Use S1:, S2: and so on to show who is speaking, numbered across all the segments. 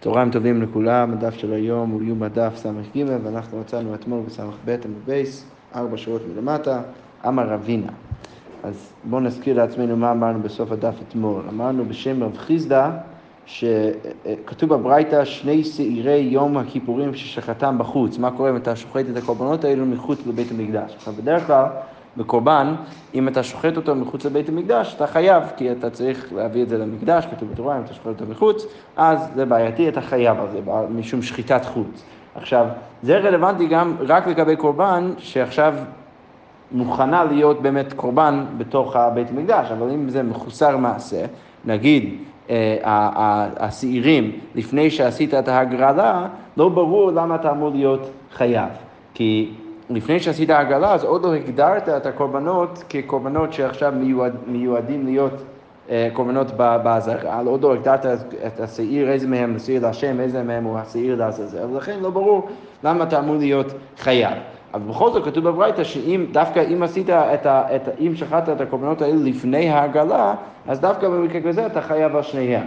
S1: צהריים טובים לכולם, הדף של היום הוא יומא דף ס"ג ואנחנו מצאנו אתמול בס"ב עמוד בית, ארבע שורות מלמטה, אמר רבינא. אז בואו נזכיר לעצמנו מה אמרנו בסוף הדף אתמול. אמרנו בשם רב חיסדא, שכתוב בברייתא שני שעירי יום הכיפורים ששחטם בחוץ. מה קורה אם אתה שוחט את הקורבנות האלו מחוץ לבית המקדש? בדרך כלל בקורבן, אם אתה שוחט אותו מחוץ לבית המקדש, אתה חייב, כי אתה צריך להביא את זה למקדש, כתוב בתורה, אם אתה שוחט אותו מחוץ, אז זה בעייתי, אתה חייב על זה, משום שחיטת חוץ. עכשיו, זה רלוונטי גם רק לגבי קורבן שעכשיו מוכנה להיות באמת קורבן בתוך בית המקדש, אבל אם זה מחוסר מעשה, נגיד אה, השעירים, לפני שעשית את ההגרלה, לא ברור למה אתה אמור להיות חייב. כי לפני שעשית עגלה, אז עוד לא הגדרת את הקורבנות כקורבנות שעכשיו מיועד, מיועדים להיות אה, קורבנות באזהרה, עוד לא הגדרת את השעיר, איזה מהם השעיר להשם, איזה מהם הוא השעיר לעזאזל, ולכן לא ברור למה אתה אמור להיות חייב. אבל בכל זאת כתוב בברייתא שאם, דווקא אם עשית את ה... את, אם שחטת את הקורבנות האלה לפני העגלה, אז דווקא במקרה כזה אתה חייב על שניהם.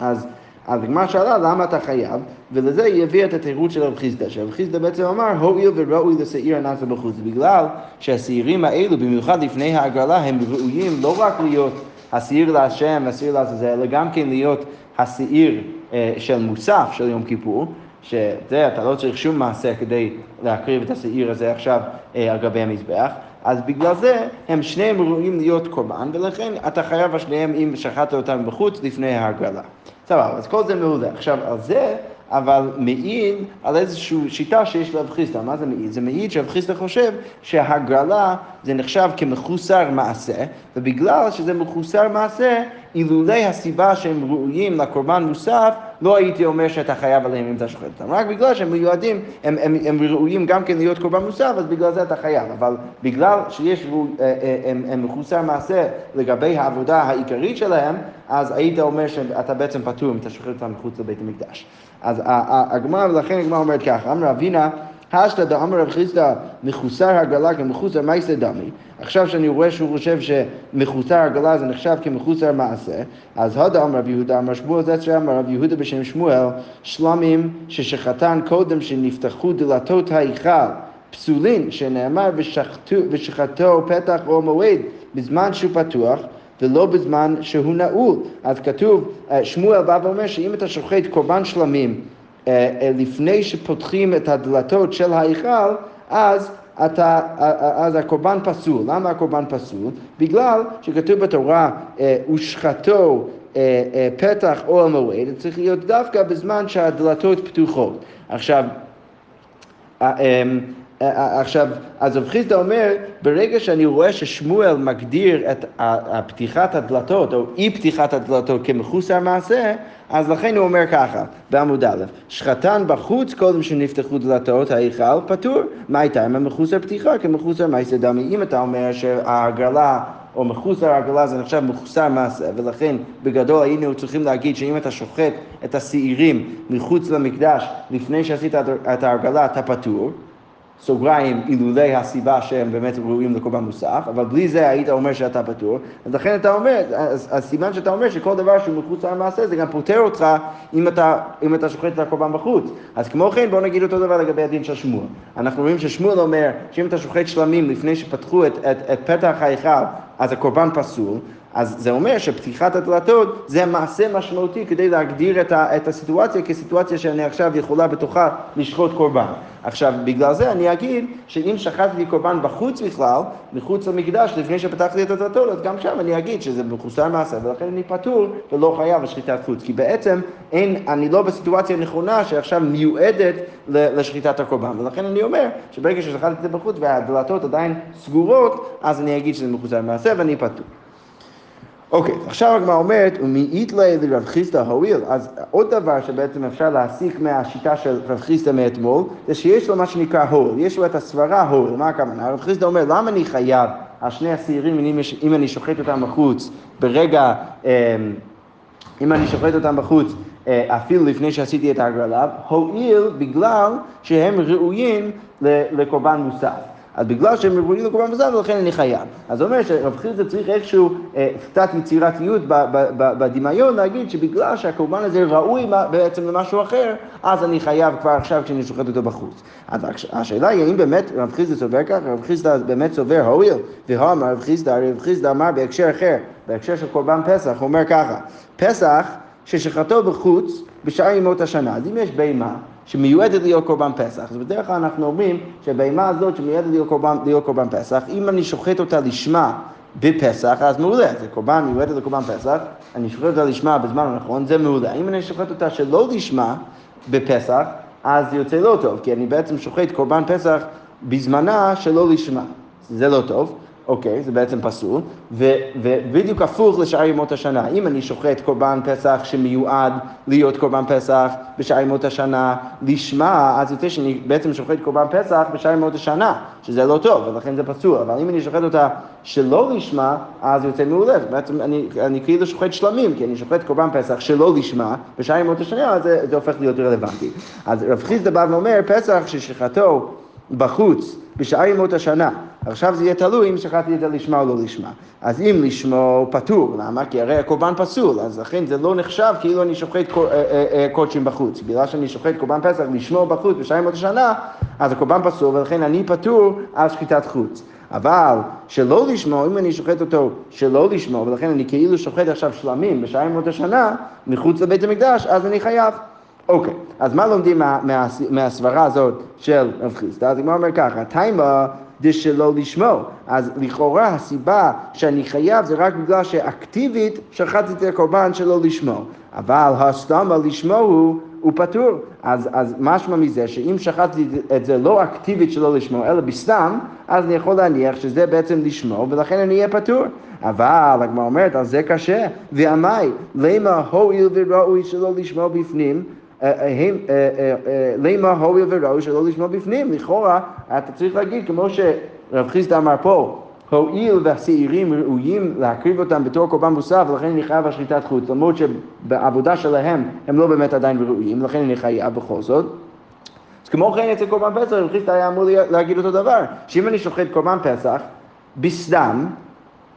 S1: אז אז הגמרא שאלה למה אתה חייב, ולזה היא הביאה את התירוץ של רב חיסדא, שרב חיסדא בעצם אמר הואיל וראוי לשעיר הנעשה בחוץ, בגלל שהשעירים האלו, במיוחד לפני ההגרלה, הם ראויים לא רק להיות השעיר להשם, השעיר לעזאזל, אלא גם כן להיות השעיר אה, של מוסף של יום כיפור. שזה, אתה לא צריך שום מעשה כדי להקריב את השעיר הזה עכשיו אה, על גבי המזבח, אז בגלל זה הם שניהם ראויים להיות קורבן, ולכן אתה חייב על שניהם אם שחטת אותם בחוץ לפני ההגרלה. סבבה, אז כל זה מעולה. עכשיו, על זה, אבל מעיד על איזושהי שיטה שיש לרב חיסדא. מה זה מעיד? זה מעיד שרב חיסדא חושב שהגרלה זה נחשב כמחוסר מעשה, ובגלל שזה מחוסר מעשה, אילולא הסיבה שהם ראויים לקורבן מוסף, לא הייתי אומר שאתה חייב עליהם אם אתה שוחט אותם. רק בגלל שהם מיועדים, הם, הם, הם ראויים גם כן להיות קורבן מוסף, אז בגלל זה אתה חייב. אבל בגלל שיש, אה, אה, הם, הם מחוסר מעשה לגבי העבודה העיקרית שלהם, אז היית אומר שאתה בעצם פטור אם אתה שוחט אותם מחוץ לבית המקדש. אז הגמרא, ולכן הגמרא אומרת ככה, אמר אבינה, השתא דאמר רב חיסדא מחוסר הגלה כמחוסר מייסא דמי. עכשיו שאני רואה שהוא חושב שמחוסר הגלה זה נחשב כמחוסר מעשה, אז הודה אמר רב יהודה, אמר שמואל זצר אמר רב יהודה בשם שמואל, שלמים ששחטן קודם שנפתחו דלתות ההיכל. פסולין, שנאמר ושחטו פתח או מועד בזמן שהוא פתוח ולא בזמן שהוא נעול. אז כתוב, אה, שמואל בא ואומר שאם אתה שוחט קורבן שלמים לפני שפותחים את הדלתות של ההיכל, אז אתה, אז הקורבן פסול. למה הקורבן פסול? בגלל שכתוב בתורה, ושחטו פתח או המועד, זה צריך להיות דווקא בזמן שהדלתות פתוחות. עכשיו, עכשיו, אז רב חיסדא אומר, ברגע שאני רואה ששמואל מגדיר את פתיחת הדלתות, או אי פתיחת הדלתות כמחוסר מעשה, אז לכן הוא אומר ככה, בעמוד א', שחטן בחוץ קודם שנפתחו דלתות ההיכל פטור, מה הייתה עם המחוסר פתיחה כמחוסר מעשה דמי? אם אתה אומר שההגרלה או מחוסר הגרלה זה נחשב מחוסר מעשה, ולכן בגדול היינו צריכים להגיד שאם אתה שוחט את השעירים מחוץ למקדש לפני שעשית את ההגרלה אתה פטור. סוגריים, אילולא הסיבה שהם באמת ראויים לקורבן מוסף, אבל בלי זה היית אומר שאתה פטור, אז לכן אתה אומר, הסימן שאתה אומר שכל דבר שהוא מחוץ למעשה זה גם פוטר אותך אם אתה, אם אתה שוחט את הקורבן בחוץ. אז כמו כן בוא נגיד אותו דבר לגבי הדין של שמואל. אנחנו רואים ששמואל אומר שאם אתה שוחט שלמים לפני שפתחו את, את, את פתח ההיכל, אז הקורבן פסול, אז זה אומר שפתיחת הדלתות זה מעשה משמעותי כדי להגדיר את, ה, את הסיטואציה כסיטואציה שאני עכשיו יכולה בתוכה לשחוט קורבן. עכשיו, בגלל זה אני אגיד שאם שחטתי קורבן בחוץ בכלל, מחוץ למקדש, לפני שפתחתי את הדלתות, אז גם שם אני אגיד שזה מחוסר מעשה, ולכן אני פטור ולא חייב לשחיטת חוץ. כי בעצם אין, אני לא בסיטואציה נכונה שעכשיו מיועדת לשחיטת הקורבן, ולכן אני אומר שברגע ששחטתי את זה בחוץ והדלתות עדיין סגורות, אז אני אגיד שזה מחוסר מעשה ואני פטור. אוקיי, okay, עכשיו הגמרא אומרת, ומאית לה לרב חיסדא הואיל, אז עוד דבר שבעצם אפשר להסיק מהשיטה של רב חיסדא מאתמול, זה שיש לו מה שנקרא הול, יש לו את הסברה הול, מה הכוונה? רב חיסדא אומר, למה אני חייב על שני השעירים אם, אם אני שוחט אותם בחוץ ברגע, אמ, אם אני שוחט אותם בחוץ אה, אפילו לפני שעשיתי את ההגרלה, הואיל בגלל שהם ראויים לקורבן מוסף. אז בגלל שהם ראויים לקורבן בשר, לכן אני חייב. אז זה אומר שרב חיסדא צריך איכשהו אה, קצת יצירתיות בדמיון להגיד שבגלל שהקורבן הזה ראוי בעצם למשהו אחר, אז אני חייב כבר עכשיו כשאני שוחט אותו בחוץ. אז השאלה היא האם באמת רב חיסדא סובר ככה, רב חיסדא באמת סובר הואיל, והאמר רב חיסדא, רב חיסדא אמר בהקשר אחר, בהקשר של קורבן פסח, הוא אומר ככה, פסח ששחטו בחוץ בשאר ימות השנה. אז אם יש בהמה שמיועדת להיות קורבן פסח, אז בדרך כלל אנחנו אומרים שהבהמה הזאת שמיועדת להיות קורבן, להיות קורבן פסח, אם אני שוחט אותה לשמה בפסח, אז מעולה, זה קורבן מיועדת לקורבן פסח, אני שוחט אותה לשמה בזמן הנכון, זה מעולה. אם אני שוחט אותה שלא לשמה בפסח, אז זה יוצא לא טוב, כי אני בעצם שוחט קורבן פסח בזמנה שלא לשמה. זה לא טוב. אוקיי, זה בעצם פסול, ובדיוק הפוך לשאר ימות השנה. אם אני שוחט קורבן פסח שמיועד להיות קורבן פסח בשאר ימות השנה לשמה, אז יוצא שאני בעצם שוחט קורבן פסח בשאר ימות השנה, שזה לא טוב, ולכן זה פסול. אבל אם אני שוחט אותה שלא לשמה, אז יוצא מעולה. בעצם אני, אני כאילו שוחט שלמים, כי אני שוחט קורבן פסח שלא לשמה בשאר ימות השנה, אז זה, זה הופך להיות רלוונטי. אז רב חיסדא בא ואומר, פסח ששחטו בחוץ בשאר ימות השנה. עכשיו זה יהיה תלוי אם שחטתי את זה לשמה או לא לשמה. אז אם לשמו פטור, למה? כי הרי הקורבן פסול, אז לכן זה לא נחשב כאילו אני שוחט אה, אה, אה, קודשים בחוץ. בגלל שאני שוחט קורבן פסח לשמו בחוץ בשאר ימות השנה, אז הקורבן פסול ולכן אני פטור על שחיטת חוץ. אבל שלא לשמו, אם אני שוחט אותו שלא לשמו, ולכן אני כאילו שוחט עכשיו שלמים בשאר ימות השנה, מחוץ לבית המקדש, אז אני חייב. אוקיי, אז מה לומדים מה, מה, מהסברה הזאת של רב חיסדא? אז הגמרא אומר ככה, תימה דשלא לשמו. אז לכאורה הסיבה שאני חייב זה רק בגלל שאקטיבית שחטתי את הקורבן שלא לשמו. אבל הסתמה לשמו הוא, הוא פטור. אז, אז משמע מזה שאם שחטתי את זה לא אקטיבית שלא לשמו, אלא בסתם, אז אני יכול להניח שזה בעצם לשמו, ולכן אני אהיה פטור. אבל הגמרא אומרת, על זה קשה, ועמי, למה הואיל וראוי שלא לשמו בפנים, למה הואיל וראוי שלא לשמוע בפנים, לכאורה אתה צריך להגיד כמו שרב חיסדא אמר פה, הואיל והשעירים ראויים להקריב אותם בתור קורבן מוסף ולכן אני חייב על שחיטת חוץ, למרות שבעבודה שלהם הם לא באמת עדיין ראויים, לכן אני חייב בכל זאת. אז כמו כן אצל קורבן פסח, רב חיסדא היה אמור להגיד אותו דבר, שאם אני שוחט קורבן פסח בסדם,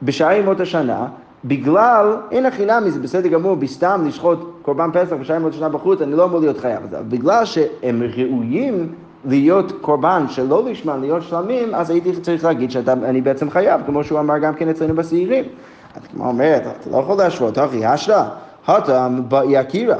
S1: בשאר ימות השנה, בגלל, אין הכי נמי, זה בסדר גמור, בסתם לשחוט קורבן פסח ושיים עוד שנה בחוץ, אני לא אמור להיות חייב. בגלל שהם ראויים להיות קורבן שלא לשמה, להיות שלמים, אז הייתי צריך להגיד שאני בעצם חייב, כמו שהוא אמר גם כן אצלנו בשעירים. אז כמו אומרת, אתה לא יכול להשוות, אחי, השלה, הטם באי עקירא.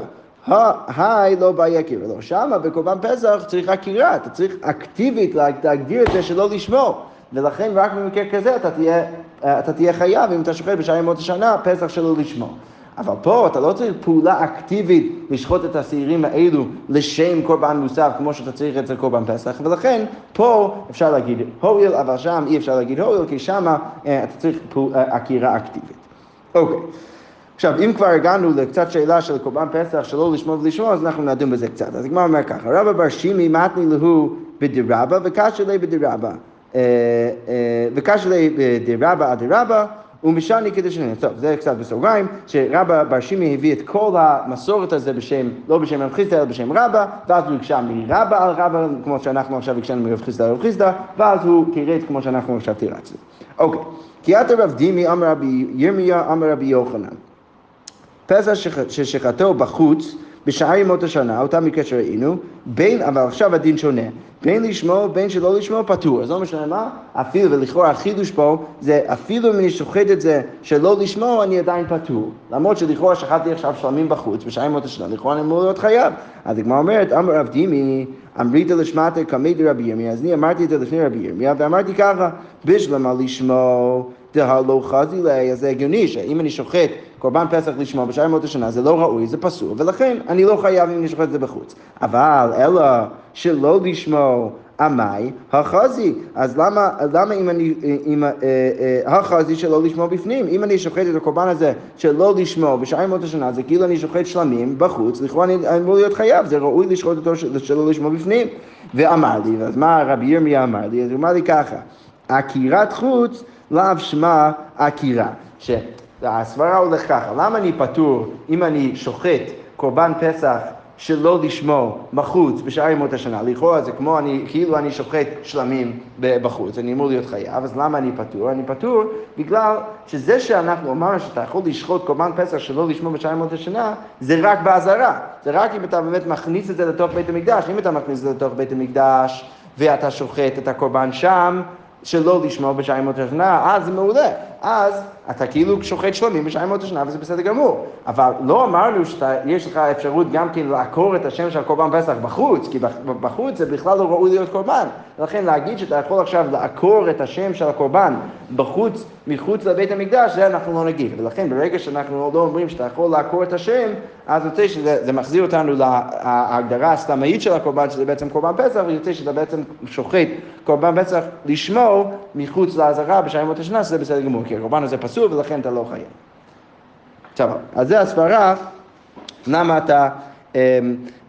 S1: היי לא באי עקירא. לא, שמה בקורבן פסח צריך עקירה, אתה צריך אקטיבית להגדיר את זה שלא לשמור. ולכן רק במקרה כזה אתה תהיה, אתה תהיה חייב אם אתה שוחט בשעה ימות השנה, פסח שלא לשמור. אבל פה אתה לא צריך פעולה אקטיבית לשחוט את השעירים האלו לשם קורבן מוסף כמו שאתה צריך אצל קורבן פסח, ולכן פה אפשר להגיד הואיל, אבל שם אי אפשר להגיד הואיל, כי שם אה, אתה צריך אה, עקירה אקטיבית. אוקיי. עכשיו, אם כבר הגענו לקצת שאלה של קורבן פסח שלא לשמור ולשמור, אז אנחנו נדון בזה קצת. אז הגמרא אומר ככה, רבא בר שימי מתני להו בדירבא וקשי לי בדירבא. וקשי לי בדירבא אדירבא ומשני כדשני. טוב, זה קצת בסוגריים, שרבא בר שימי הביא את כל המסורת הזה בשם, לא בשם רב חיסדא, אלא בשם רבא, ואז הוא הקשה מרבא על רבא, כמו שאנחנו עכשיו הקשנו מרב חיסדא על רב חיסדא, ואז הוא תירץ כמו שאנחנו עכשיו תירצנו. אוקיי, כי את רב דימי אמר רבי ירמיה אמר רבי יוחנן. פסח ששחטו בחוץ בשאר ימות השנה, אותה מקרה שראינו, בין, אבל עכשיו הדין שונה, בין לשמור, בין שלא לשמור, פטור. אז לא משנה מה, אפילו, ולכאורה החידוש פה, זה אפילו אם אני שוחט את זה שלא לשמור, אני עדיין פטור. למרות שלכאורה שחטתי עכשיו שלמים בחוץ, בשאר ימות השנה, לכאורה אני אמור להיות חייב. אז הגמרא אומרת, אמר רב דימי, אמרית לשמטה קמי דרבי ירמיה, אז אני אמרתי את זה לפני רבי ירמיה, ואמרתי ככה, בשלמה לשמור. דהלא חזי ליה, אז זה הגיוני שאם אני שוחט קורבן פסח לשמו בשעה ימות השנה, זה לא ראוי, זה פסול, ולכן אני לא חייב אם אני שוחט את זה בחוץ. אבל אלא שלא לשמו עמי החזי, אז למה, למה אם אני, אם, אה, אה, החזי שלא לשמו בפנים? אם אני שוחט את הקורבן הזה שלא לשמו בשעה ימות השנה, זה כאילו אני שוחט שלמים בחוץ, לכאורה אני אמור להיות חייב, זה ראוי לשחוט אותו שלא לשמו בפנים. ואמר לי, אז מה רבי ירמיה אמר לי? אז הוא אמר לי ככה, עקירת חוץ לאו שמע עקירה. שהסברה הולך ככה, למה אני פטור אם אני שוחט קורבן פסח שלא לשמור בחוץ בשאר ימות השנה. לכאורה זה כמו אני, כאילו אני שוחט שלמים בחוץ, אני אמור להיות חייב, אז למה אני פטור? אני פטור בגלל שזה שאנחנו אמרנו שאתה יכול לשחוט קורבן פסח שלא לשמור בשאר ימות השנה, זה רק באזהרה. זה רק אם אתה באמת מכניס את זה לתוך בית המקדש. אם אתה מכניס את זה לתוך בית המקדש ואתה שוחט את הקורבן שם, שלא לשמור בשעה ימות השנה, אז זה מעולה. אז אתה כאילו שוחט שלמים בשעה ימות השנה וזה בסדר גמור. אבל לא אמרנו שיש לך אפשרות גם כן לעקור את השם של קורבן פסח בחוץ, כי בחוץ זה בכלל לא ראוי להיות קורבן. ולכן להגיד שאתה יכול עכשיו לעקור את השם של הקורבן בחוץ, מחוץ לבית המקדש, זה אנחנו לא נגיד. ולכן ברגע שאנחנו לא אומרים שאתה יכול לעקור את השם, אז יוצא שזה מחזיר אותנו להגדרה הסתמאית של הקורבן, שזה בעצם קורבן פסח, ויוצא שאתה בעצם שוחט קורבן פסח לשמור מחוץ לעזרה בשעה ימות השנה, שזה בסדר גמור. כי הקורבן הזה פסול ולכן אתה לא חייב. עכשיו, אז זה הסברה, למה אתה, אמ,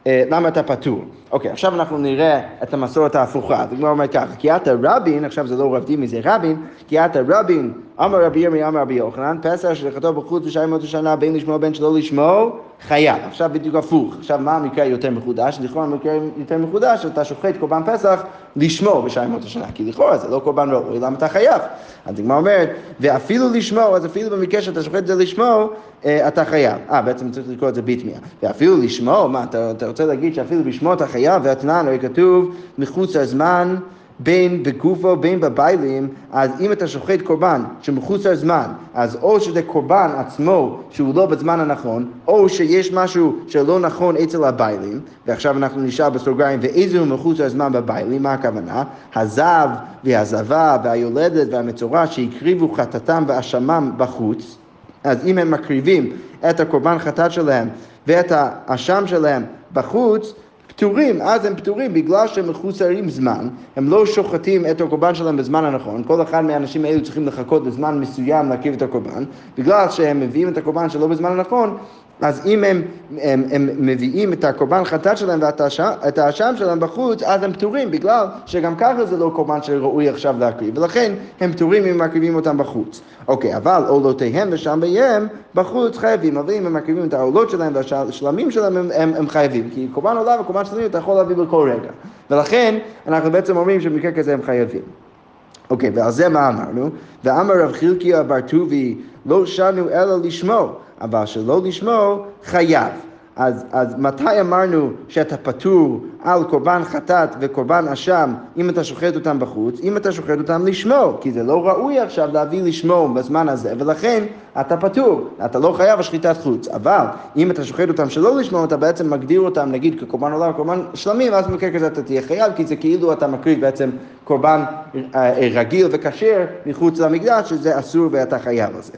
S1: אה, למה אתה פטור. אוקיי, עכשיו אנחנו נראה את המסורת ההפוכה. זה כבר אומר ככה, כי אתה רבין, עכשיו זה לא רב דימי, זה רבין, כי אתה רבין, אמר רבי ירמי, אמר רבי יוחנן, פסח שכתוב בחוץ בשעה ימות השנה, בין לשמור בין שלא לשמור, חייב. עכשיו בדיוק הפוך. עכשיו מה המקרה יותר מחודש? לכאורה המקרה יותר מחודש, אתה שוחט קורבן פסח לשמור בשעה ימות השנה, כי לכאורה זה לא קורבן ראוי, למה אתה חייב? אז הגמרא אומרת, ואפילו לשמור, אז אפילו במקרה שאתה שוחט את זה לשמור, אה, אתה חייב. אה, בעצם צריך לקרוא את זה ביטמיה. ואפילו לשמור, מה, אתה, אתה רוצה להגיד שאפילו לשמור אתה חייב, והתנן, הרי כתוב מחוץ לזמן, בין בגופו בין בביילים, אז אם אתה שוחט קורבן שמחוץ לזמן, אז או שזה קורבן עצמו שהוא לא בזמן הנכון, או שיש משהו שלא נכון אצל הביילים, ועכשיו אנחנו נשאל בסוגריים, ואיזה הוא מחוץ לזמן בביילים, מה הכוונה? הזב והזבה והיולדת והמצורע שהקריבו חטאתם ואשמם בחוץ, אז אם הם מקריבים את הקורבן חטאת שלהם ואת האשם שלהם בחוץ, פטורים, אז הם פטורים בגלל שהם מחוסרים זמן, הם לא שוחטים את הקורבן שלהם בזמן הנכון, כל אחד מהאנשים האלו צריכים לחכות לזמן מסוים להקריב את הקורבן, בגלל שהם מביאים את הקורבן שלא בזמן הנכון, אז אם הם, הם, הם מביאים את הקורבן חטאת שלהם ואת האשם שלהם בחוץ, אז הם פטורים, בגלל שגם ככה זה לא קורבן שראוי עכשיו להקריב, ולכן הם פטורים אם מקריבים אותם בחוץ. אוקיי, אבל עולותיהם ושם בהם בחוץ חייבים, אבל אם הם מקריבים את העולות שלהם והשלמים שלהם הם, הם, הם חייבים, כי קורבן עולה וקורבן שלמים אתה יכול להביא בכל רגע. ולכן אנחנו בעצם אומרים שבמקרה כזה הם חייבים. אוקיי, ועל זה מה אמרנו? ואמר רב חילקיה בר טובי לא שנו אלא לשמור. אבל שלא לשמור, חייב. אז, אז מתי אמרנו שאתה פטור על קורבן חטאת וקורבן אשם אם אתה שוחט אותם בחוץ? אם אתה שוחט אותם לשמור, כי זה לא ראוי עכשיו להביא לשמור בזמן הזה, ולכן אתה פטור, אתה לא חייב השחיטת חוץ. אבל אם אתה שוחט אותם שלא לשמור, אתה בעצם מגדיר אותם נגיד כקורבן עולם וקורבן שלמים, אז במקרה כזה אתה תהיה חייב, כי זה כאילו אתה מקריב בעצם קורבן אה, רגיל וכשר מחוץ למקדש, שזה אסור ואתה חייב על זה.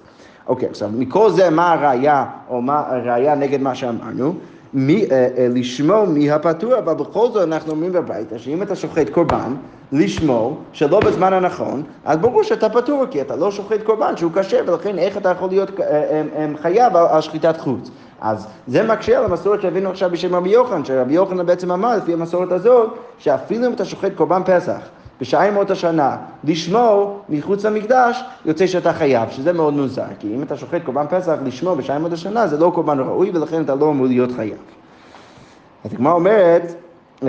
S1: אוקיי, עכשיו, מכל זה מה הראייה, או מה הראייה נגד מה שאמרנו? מי, אה, אה, לשמור מי הפטור, אבל בכל זאת אנחנו אומרים בביתה שאם אתה שוחט קורבן, לשמור שלא בזמן הנכון, אז ברור שאתה פטור, כי אתה לא שוחט קורבן שהוא קשה, ולכן איך אתה יכול להיות אה, אה, אה, חייב על, על שחיטת חוץ. אז זה מקשה על המסורת שהבאנו עכשיו בשם רבי יוחנן, שרבי יוחנן בעצם אמר לפי המסורת הזאת, שאפילו אם אתה שוחט קורבן פסח, בשעה ימות השנה, לשמור מחוץ למקדש, יוצא שאתה חייב, שזה מאוד מוזר, כי אם אתה שוחט קורבן פסח לשמור בשעה ימות השנה, זה לא קורבן ראוי, ולכן אתה לא אמור להיות חייב. אז הגמרא אומרת, אמ,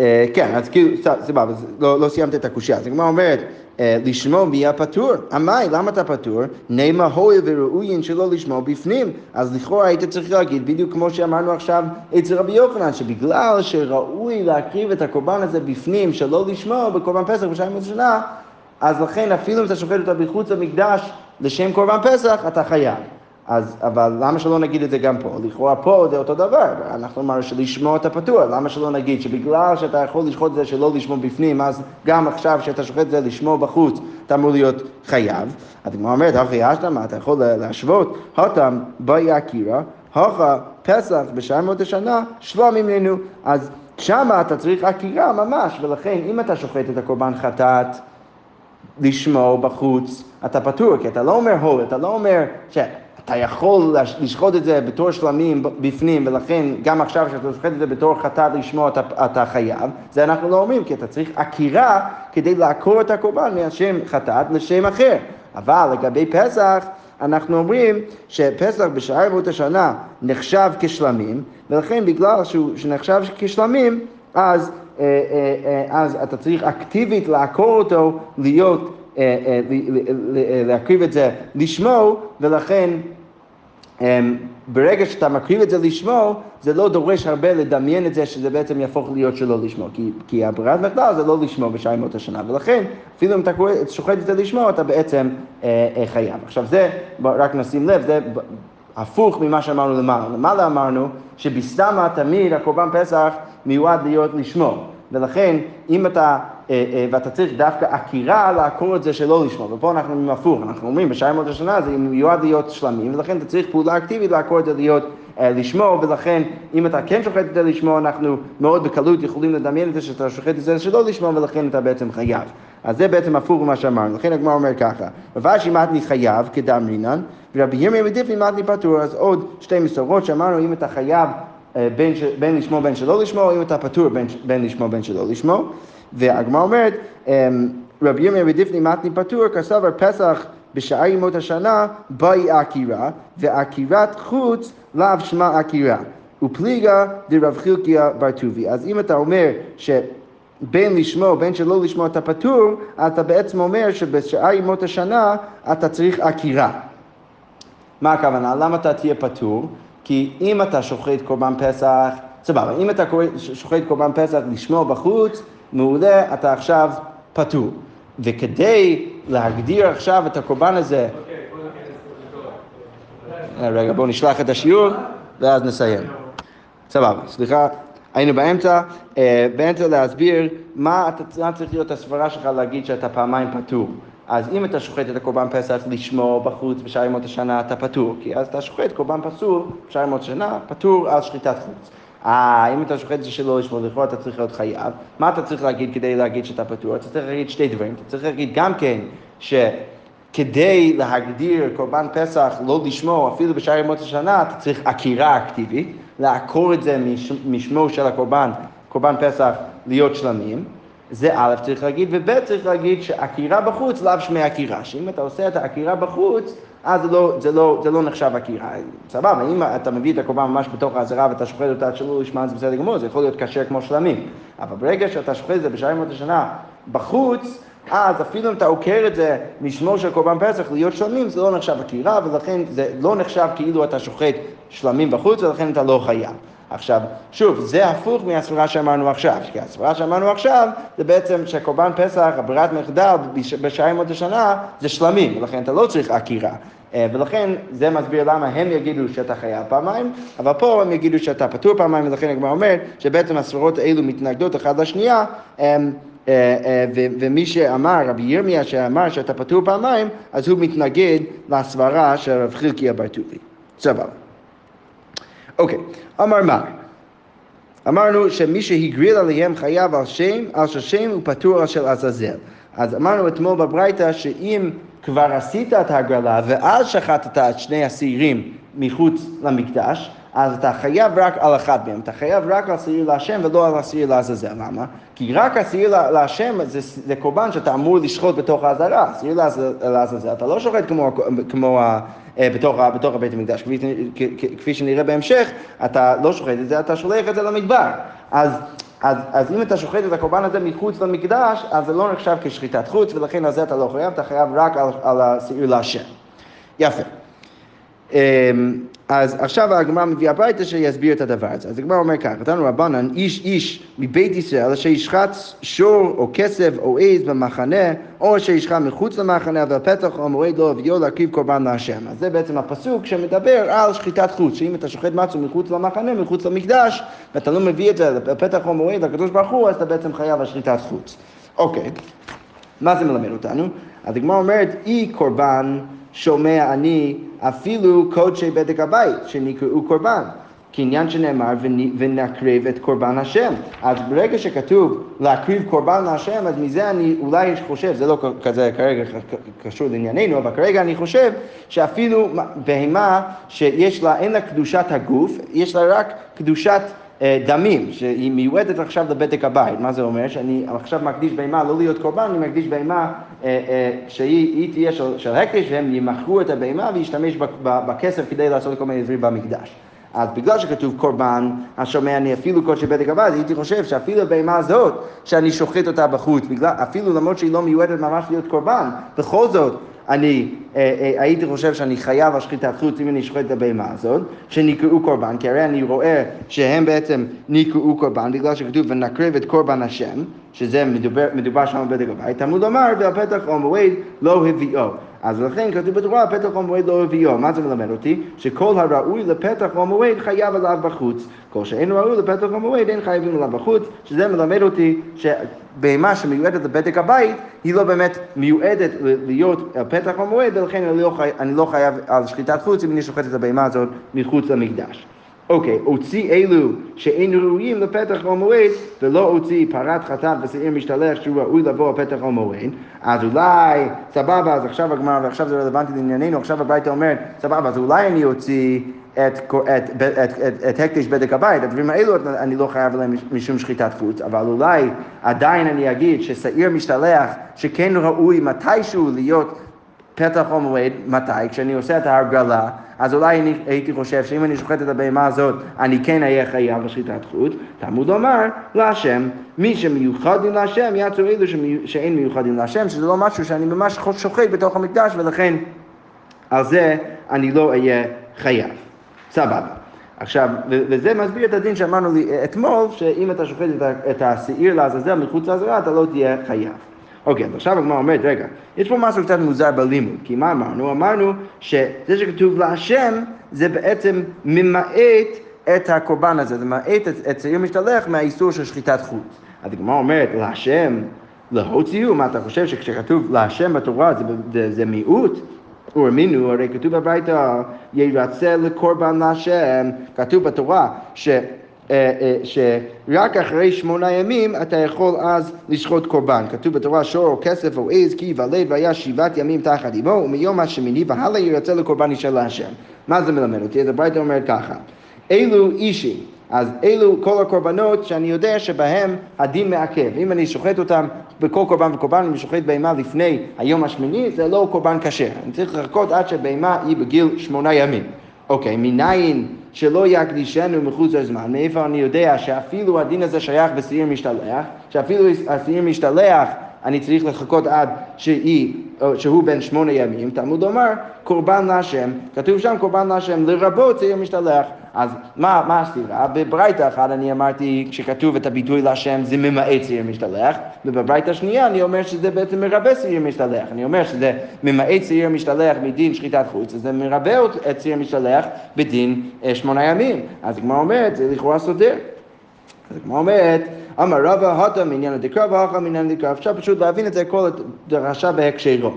S1: אה, כן, אז כאילו, סבבה, לא, לא סיימת את הקושייה. אז הגמרא אומרת, אה, לשמור מי הפטור. עמי, למה אתה פטור? נעמה הואיל וראויין שלא לשמור בפנים. אז לכאורה היית צריך להגיד, בדיוק כמו שאמרנו עכשיו אצל רבי יוחנן, שבגלל שראוי להקריב את הקורבן הזה בפנים, שלא לשמור בקורבן פסח בשעה השנה, אז לכן אפילו אם אתה שוחט אותה מחוץ למקדש לשם קורבן פסח, אתה חייב. אז, אבל למה שלא נגיד את זה גם פה? לכאורה פה זה אותו דבר, אנחנו אמרנו שלשמוע את הפתוח, למה שלא נגיד שבגלל שאתה יכול לשחוט את זה שלא לשמוע בפנים, אז גם עכשיו שאתה שוחט את זה לשמוע בחוץ, אתה אמור להיות חייב. אז הגמרא אומרת, אחי אשתמה, אתה יכול להשוות, הותם באי אקירא, הוכה פסח בשעה מאות השנה, שלום ממנו. אז שמה אתה צריך עקירה ממש, ולכן אם אתה שוחט את הקורבן חטאת, לשמור בחוץ, אתה פטור, כי אתה לא אומר הו, אתה לא אומר ש... אתה יכול לשחוט את זה בתור שלמים בפנים, ולכן גם עכשיו כשאתה שוחט את זה בתור חטאת לשמוע אתה, אתה חייב, זה אנחנו לא אומרים, כי אתה צריך עקירה כדי לעקור את הקורבן מהשם חטאת לשם אחר. אבל לגבי פסח, אנחנו אומרים שפסח בשער ימות השנה נחשב כשלמים, ולכן בגלל שהוא שנחשב כשלמים, אז, אה, אה, אה, אז אתה צריך אקטיבית לעקור אותו, להיות, להקריב את זה לשמו, ולכן ברגע שאתה מקריב את זה לשמו, זה לא דורש הרבה לדמיין את זה שזה בעצם יהפוך להיות שלא לשמו, כי, כי הברירת מחדל זה לא לשמו בשעה ימות השנה, ולכן אפילו אם אתה שוחט את זה לשמו, אתה בעצם אה, אה, חייב. עכשיו זה, רק נשים לב, זה הפוך ממה שאמרנו למעלה. למעלה אמרנו שבסתמה תמיד הקורבן פסח מיועד להיות לשמו. ולכן, אם אתה, ואתה צריך דווקא עקירה לעקור את זה שלא לשמו, ופה אנחנו אומרים הפוך, אנחנו אומרים בשעה ימות השנה זה מיועד להיות שלמים, ולכן אתה צריך פעולה אקטיבית לעקור את זה להיות אה, לשמו, ולכן אם אתה כן שוחט את זה לשמו, אנחנו מאוד בקלות יכולים לדמיין את זה שאתה שוחט את זה שלא לשמו, ולכן אתה בעצם חייב. אז זה בעצם הפוך ממה שאמרנו, לכן הגמר אומר ככה, רבשי מתני חייב כדם רינן, ורבי ירמיה מדיפני מתני פטור, אז עוד שתי מסורות שאמרנו אם אתה חייב אה, בין, בין לשמו בין שלא לשמו, או אם אתה פטור בין, בין לשמו בין שלא לשמו. והגמרא אומרת, אמ, רבי ירמיה ודיפני מתני פטור, כסבר פסח בשעה ימות השנה, באי עקירה, ועקירת חוץ לאו שמע עקירה. ופליגה דרב חילקיה בר טובי. אז אם אתה אומר ש... בין לשמו, בין שלא לשמו אתה פטור, אתה בעצם אומר שבשעה ימות השנה אתה צריך עקירה. מה הכוונה? למה אתה תהיה פטור? כי אם אתה שוחט קורבן פסח, סבבה, אם אתה שוחט קורבן פסח לשמור בחוץ, מעולה, אתה עכשיו פטור. וכדי להגדיר עכשיו את הקורבן הזה... רגע, בואו נשלח את השיעור ואז נסיים. סבבה, סליחה, היינו באמצע, אה, באמצע להסביר מה צריך להיות הסברה שלך להגיד שאתה פעמיים פטור. אז אם אתה שוחט את הקורבן פסח לשמור בחוץ בשעה ימות השנה, אתה פטור, כי אז אתה שוחט קורבן פסול בשעה ימות השנה, פטור על שחיטת חוץ. אה, אם אתה שוחט את זה שלא לשמור לכאורה, אתה צריך להיות חייב. מה אתה צריך להגיד כדי להגיד שאתה פטור? אתה צריך להגיד שתי דברים. אתה צריך להגיד גם כן שכדי להגדיר קורבן פסח לא לשמור, אפילו בשעה ימות השנה, אתה צריך עקירה אקטיבית, לעקור את זה משמו של הקורבן, קורבן פסח, להיות שלמים. זה א' צריך להגיד, וב' צריך להגיד שעקירה בחוץ לאו שמי עקירה, שאם אתה עושה את העקירה בחוץ, אז זה לא, זה לא, זה לא נחשב עקירה. סבבה, אם אתה מביא את הקורבן ממש בתוך העזרה ואתה שוחט אותה עד שלא ישמע זה בסדר גמור, זה יכול להיות כשר כמו שלמים. אבל ברגע שאתה שוחט את זה בשעה ימות השנה בחוץ, אז אפילו אם אתה עוקר את זה משמו של קורבן פסח להיות שלמים, זה לא נחשב עקירה, ולכן זה לא נחשב כאילו אתה שוחט שלמים בחוץ, ולכן אתה לא חייב. עכשיו, שוב, זה הפוך מהסברה שאמרנו עכשיו, כי הסברה שאמרנו עכשיו זה בעצם שקורבן פסח, הברירת מחדל בשעה ימות השנה זה שלמים, ולכן אתה לא צריך עקירה. אה, ולכן זה מסביר למה הם יגידו שאתה חייב פעמיים, אבל פה הם יגידו שאתה פטור פעמיים, ולכן הגמרא אומר שבעצם הסברות האלו מתנגדות אחת לשנייה. אה, אה, ומי שאמר, רבי ירמיה שאמר שאתה פטור פעמיים, אז הוא מתנגד לסברה של רב חילקי בר טובי. סבבה. אוקיי, אמר מה? אמרנו שמי שהגריל עליהם חייב על שם, על שם הוא פטור של עזאזל. אז אמרנו אתמול בברייתא שאם כבר עשית את ההגרלה ואז שחטת את שני השעירים מחוץ למקדש, אז אתה חייב רק על אחד מהם, אתה חייב רק על שעיר להשם ולא על השעיר לעזאזל, למה? כי רק השעיר להשם זה, זה קורבן שאתה אמור לשחוט בתוך האזהרה, שעיר לעזאזל, אתה לא שוחט כמו, כמו אה, בתוך, בתוך הבית המקדש, כפי, כפי שנראה בהמשך, אתה לא שוחט את זה, אתה שולח את זה למדבר. אז, אז, אז אם אתה שוחט את הקורבן הזה מחוץ למקדש, אז זה לא נחשב כשחיטת חוץ, ולכן על זה אתה לא חייב, אתה חייב רק על, על השעיר להשם. יפה. אז עכשיו הגמרא מביאה הביתה שיסביר את הדבר הזה. אז הגמרא אומר ככה, נתנו רבנן, איש איש מבית ישראל אשר ישחט שור או כסף או עז במחנה, או אשר ישחט מחוץ למחנה, והפתח או המועד לא הביאו להקריב קורבן להשם. אז זה בעצם הפסוק שמדבר על שחיטת חוץ, שאם אתה שוחט מצו מחוץ למחנה, מחוץ למקדש, ואתה לא מביא את זה לפתח או המועד לקדוש ברוך הוא, אז אתה בעצם חייב על שחיטת חוץ. אוקיי, מה זה מלמד אותנו? אז הגמרא אומרת, אי קורבן שומע אני אפילו קודשי בדק הבית שנקראו קורבן. כעניין שנאמר ונקריב את קורבן השם. אז ברגע שכתוב להקריב קורבן להשם, אז מזה אני אולי חושב, זה לא כזה כרגע קשור לענייננו, אבל כרגע אני חושב שאפילו בהמה שיש לה, אין לה קדושת הגוף, יש לה רק קדושת דמים, שהיא מיועדת עכשיו לבדק הבית. מה זה אומר? שאני עכשיו מקדיש בהמה לא להיות קורבן, אני מקדיש בהמה אה, אה, שהיא תהיה של, של הקדש, והם ימכרו את הבהמה וישתמש בכסף כדי לעשות כל מיני דברים במקדש. אז בגלל שכתוב קורבן, השומע אני אפילו קודשי בדק הבית, הייתי חושב שאפילו הבהמה הזאת, שאני שוחט אותה בחוץ, בגלל, אפילו למרות שהיא לא מיועדת ממש להיות קורבן, בכל זאת אני אה, אה, הייתי חושב שאני חייב על שחיטת חוץ אם אני שוחט את הבהמה הזאת, שנקראו קורבן, כי הרי אני רואה שהם בעצם נקראו קורבן, בגלל שכתוב ונקריב את קורבן השם, שזה מדובר, מדובר שם בבדק הבית, תמוד לומר והפתח או מועד לא הביאו. אז לכן כתוב בתורה, פתח או מועד לא הביאו. מה זה מלמד אותי? שכל הראוי לפתח או מועד חייב עליו בחוץ. כל שאין ראוי לפתח או מועד אין חייבים עליו בחוץ, שזה מלמד אותי שבהמה שמיועדת לבדק הבית, היא לא באמת מיועדת להיות פתח או מועד, ולכן אני לא, חי... אני לא חייב על שחיטת חוץ אם אני שוחט את הבהמה הזאת מחוץ למקדש. אוקיי, הוציא אלו שאין ראויים לפתח או מועד, ולא הוציא פרת חטאת ושעיר משתלח שהוא ראוי לבוא לפתח או מועד, אז אולי, סבבה, אז עכשיו הגמרא, ועכשיו זה רלוונטי לענייננו, עכשיו הביתה אומרת, סבבה, אז אולי אני אוציא את, את, את, את, את, את הקדש בדק הבית, הדברים האלו אני לא חייב להם משום שחיטת חוץ, אבל אולי עדיין אני אגיד ששעיר משתלח, שכן ראוי מתישהו להיות פתח או מועד, מתי? כשאני עושה את ההרגלה, אז אולי אני הייתי חושב שאם אני שוחט את הבהמה הזאת, אני כן אהיה חייב בשחיטת חוץ. תלמוד לומר להשם, מי שמיוחדים להשם, יעצו אלו שאין מיוחדים להשם, שזה לא משהו שאני ממש שוחט בתוך המקדש, ולכן על זה אני לא אהיה חייב. סבבה. עכשיו, וזה מסביר את הדין שאמרנו לי אתמול, שאם אתה שוחט את השעיר לעזאזל מחוץ לעזרה, אתה לא תהיה חייב. אוקיי, אז עכשיו הגמרא אומרת, רגע, יש פה משהו קצת מוזר בלימוד, כי מה אמרנו? אמרנו שזה שכתוב להשם, זה בעצם ממעט את הקורבן הזה, זה ממעט את שעיר משתלח מהאיסור של שחיטת חוץ. אז הגמרא אומרת, להשם, להוציאו, מה אתה חושב שכשכתוב להשם בתורה זה, זה, זה מיעוט? ורמינו, הרי כתוב בברייתא, ירצה לקורבן להשם, כתוב בתורה ש... אה, אה, שרק אחרי שמונה ימים אתה יכול אז לשחוט קורבן. כתוב בתורה שור או כסף או עז כי ייוולד והיה שבעת ימים תחת אמו ומיום השמיני והלאה ירצה לקורבן אישה להשם. מה זה מלמד אותי? אז הברייתא אומרת ככה, אלו אישים אז אלו כל הקורבנות שאני יודע שבהם הדין מעכב. אם אני שוחט אותם בכל קורבן וקורבן, אם אני שוחט בהמה לפני היום השמיני, זה לא קורבן כשר. אני צריך לחכות עד שבהמה היא בגיל שמונה ימים. אוקיי, מניין שלא יקדישנו מחוץ לזמן, מאיפה אני יודע שאפילו הדין הזה שייך בשעיר משתלח, שאפילו השעיר משתלח אני צריך לחכות עד שהיא, שהוא בן שמונה ימים, תלמוד לומר, קורבן להשם, כתוב שם קורבן להשם, לרבות שעיר משתלח. אז מה, מה הסתירה? בברייתא אחת אני אמרתי, כשכתוב את הביטוי להשם זה ממעט שעיר משתלח, ובברייתא השנייה אני אומר שזה בעצם מרבה שעיר משתלח. אני אומר שזה ממעט שעיר משתלח מדין שחיטת חוץ, אז זה מרבה את שעיר משתלח בדין אה, שמונה ימים. אז הגמרא אומרת, זה לכאורה סותר. אז הגמרא אומרת, אמר רבא, הטה מעניין הדקרא והכה מעניין הדקרא. אפשר פשוט להבין את זה כל הדרשה בהקשרו.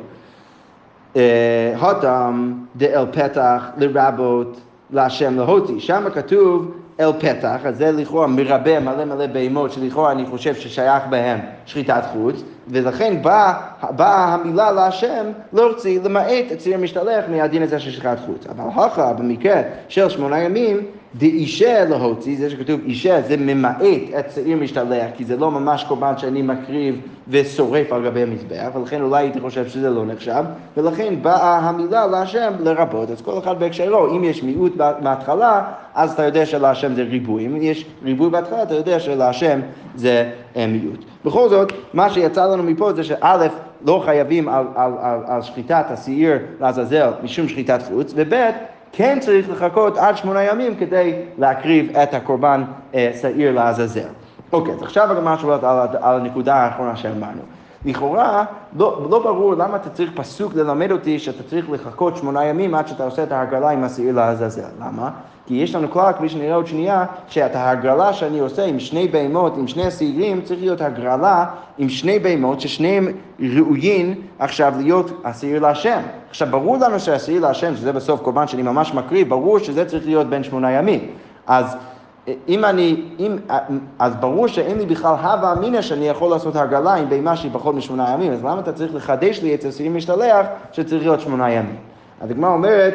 S1: אה, הטם דאל פתח לרבות להשם להותי. שם כתוב אל פתח, אז זה לכאורה מרבה מלא מלא בהמות שלכאורה אני חושב ששייך בהם שחיטת חוץ, ולכן באה בא המילה להשם להוציא למעט את ציר משתלח מהדין הזה של שחיטת חוץ. אבל הכה במקרה של שמונה ימים דאישה להוציא, זה שכתוב אישה, זה ממעט את שעיר משתלח, כי זה לא ממש קורבן שאני מקריב ושורף על גבי המזבח, ולכן אולי הייתי חושב שזה לא נחשב, ולכן באה המילה להשם לרבות. אז כל אחד בהקשרו, אם יש מיעוט בהתחלה, אז אתה יודע שלהשם זה ריבוי. אם יש ריבוי בהתחלה, אתה יודע שלהשם זה אה, מיעוט. בכל זאת, מה שיצא לנו מפה זה שא', לא חייבים על, על, על, על שחיטת השעיר לעזאזל משום שחיטת חוץ, וב', כן צריך לחכות עד שמונה ימים כדי להקריב את הקורבן אה, שעיר לעזאזל. אוקיי, אז עכשיו גם משהו על, על הנקודה האחרונה שאמרנו. לכאורה, לא, לא ברור למה אתה צריך פסוק ללמד אותי שאתה צריך לחכות שמונה ימים עד שאתה עושה את ההגרלה עם השעיר לעזאזל. למה? כי יש לנו כלל, כפי שנראה עוד שנייה, שאת ההגרלה שאני עושה עם שני בהמות, עם שני השעירים, צריך להיות הגרלה עם שני בהמות, ששניהם ראויים עכשיו להיות השעיר להשם. עכשיו, ברור לנו שהשעיר להשם, שזה בסוף קורבן שאני ממש מקריא, ברור שזה צריך להיות בין שמונה ימים. אז אם אני, אם, אז ברור שאין לי בכלל הווה אמינא שאני יכול לעשות הגרלה עם בהמה שהיא פחות משמונה ימים, אז למה אתה צריך לחדש לי את השעיר משתלח שצריך להיות שמונה ימים? אז הגמרא אומרת,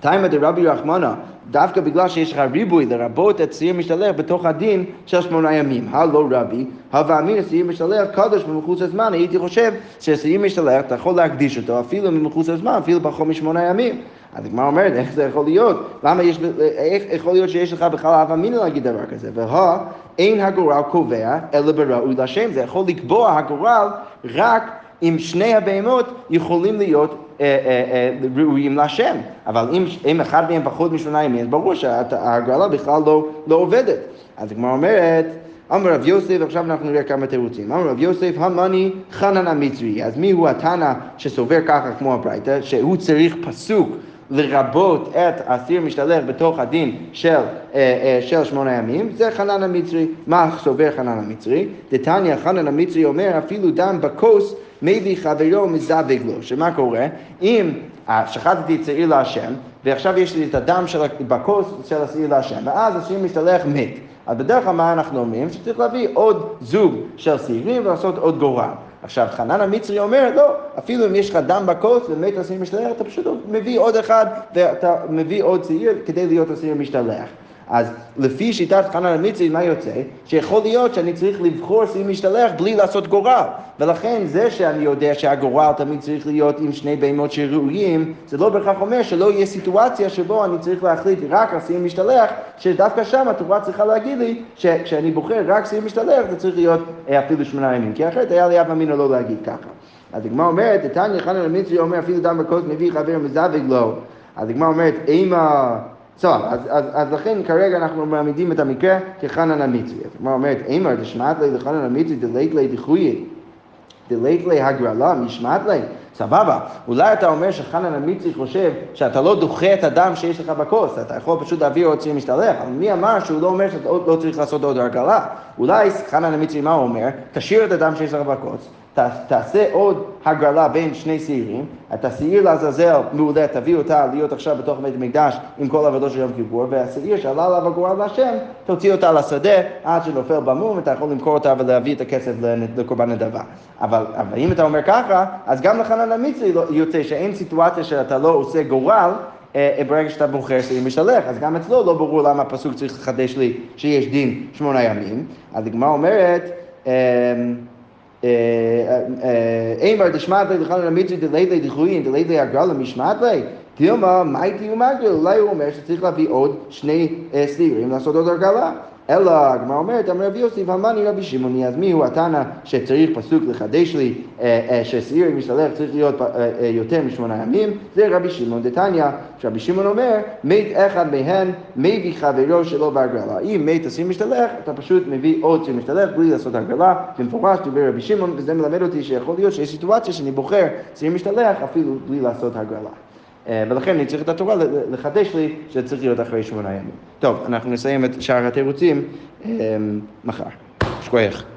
S1: תימא דרבי רחמנא, דווקא בגלל שיש לך ריבוי לרבות את שעיר משתלח בתוך הדין של שמונה ימים. הלא רבי, הווה אמינא שעיר משתלח קדוש במחוץ הזמן, הייתי חושב ששעיר משתלח אתה יכול להקדיש אותו אפילו ממחוץ הזמן, אפילו פחות משמונה ימים. אז הגמרא אומרת, איך זה יכול להיות? למה יש, איך יכול להיות שיש לך בכלל הווה אמינא להגיד דבר כזה? והא, אין הגורל קובע, אלא בראוי לשם. זה יכול לקבוע הגורל רק אם שני הבהמות יכולים להיות אה, אה, אה, ראויים להשם. אבל אם, אם אחד מהם פחות משמונה ימים, אז ברור שההגרלה בכלל לא, לא עובדת. אז הגמרא אומרת, אמר רב יוסף, עכשיו אנחנו נראה כמה תירוצים. אמר רב יוסף, המאני חנן המצרי. אז מי הוא התנא שסובר ככה כמו הברייתא, שהוא צריך פסוק לרבות את אסיר משתלח בתוך הדין של, אה, אה, של שמונה ימים, זה חנן המצרי. מה סובר חנן המצרי? דתניא חנן המצרי אומר אפילו דם בכוס מביא חברו מזווג לו. שמה קורה? אם שחטתי צעיר להשם, ועכשיו יש לי את הדם של, בכוס של השעיר להשם, ואז השעיר משתלח מת. אז בדרך כלל מה אנחנו אומרים? שצריך להביא עוד זוג של שעירים ולעשות עוד גורל. עכשיו, חנן המצרי אומר, לא, אפילו אם יש לך דם בכוס ומת השעיר משתלח, אתה פשוט מביא עוד אחד ואתה מביא עוד שעיר כדי להיות השעיר משתלח. אז לפי שיטת חנן המצרי, מה יוצא? שיכול להיות שאני צריך לבחור שעיר משתלח בלי לעשות גורל. ולכן זה שאני יודע שהגורל תמיד צריך להיות עם שני בהמות שראויים, זה לא בהכרח אומר שלא יהיה סיטואציה שבו אני צריך להחליט רק על שעיר משתלח, שדווקא שם התורה צריכה להגיד לי שכשאני בוחר רק שעיר משתלח זה צריך להיות אה, אפילו שמונה ימים, כי אחרת היה לי אף אמינא לא להגיד ככה. אז הגמרא אומרת, תניא חנן המצרי אומר אפילו דם בכוס מביא חבר מזווג לו. אז הגמרא אומרת, אימה... טוב, אז, אז, אז לכן כרגע אנחנו מעמידים את המקרה כחנן המצרי. אז הגמרא אומרת, אימא דשמעת לי לחנן המצרי דלית לי דחויי, דלית לי הגרלה, משמעת לי. סבבה, אולי אתה אומר שחנן המצרי חושב שאתה לא דוחה את הדם שיש לך בכוס, אתה יכול פשוט להביא עוד ציר משתלח, אבל מי אמר שהוא לא אומר שאתה לא צריך לעשות עוד הרגלה? אולי חנן המצרי מה הוא אומר? תשאיר את הדם שיש לך בכוס, תעשה עוד הגרלה בין שני שעירים, את השעיר לעזאזל מעולה, תביא אותה להיות עכשיו בתוך בית המקדש עם כל עבודות של יום כיפור, והשעיר שעלה עליו הגורל להשם, תוציא אותה לשדה עד שנופל במום, אתה יכול למכור אותה ולהביא את הכסף לקורבן נדבה. אבל, אבל אם אתה אומר ככה, אז גם לחנן המצרי לא- יוצא שאין סיטואציה שאתה לא עושה גורל, אה, ברגע שאתה בוחר שעיר משתלח, אז גם אצלו לא ברור למה הפסוק צריך לחדש לי שיש דין שמונה ימים. אז הגמרא אומרת, אמ, אימר דשמעת לי לחנן המצרי דלילי דחויין דלילי הגרלה משמעת לי דילמה, מה הייתי ומגריל? אולי הוא אומר שצריך להביא עוד שני סלירים לעשות עוד הרגלה. אלא הגמרא אומרת, אמר רבי יוסף, המאני רבי שמעוני, אז מי הוא התנא שצריך פסוק לחדש לי ששעיר משתלח צריך להיות יותר משמונה ימים? זה רבי שמעון דתניא, שרבי שמעון אומר, מת אחד מהן, מביא חברו שלו בהגרלה. אם מת השעיר משתלח, אתה פשוט מביא עוד שעיר משתלח בלי לעשות הגרלה, במפורש דיבר רבי שמעון, וזה מלמד אותי שיכול להיות שיש סיטואציה שאני בוחר שעיר משתלח אפילו בלי לעשות הגרלה. ולכן אני צריך את התורה לחדש לי שזה צריך להיות אחרי שמונה ימים. טוב, אנחנו נסיים את שאר התירוצים מחר. שכוייך.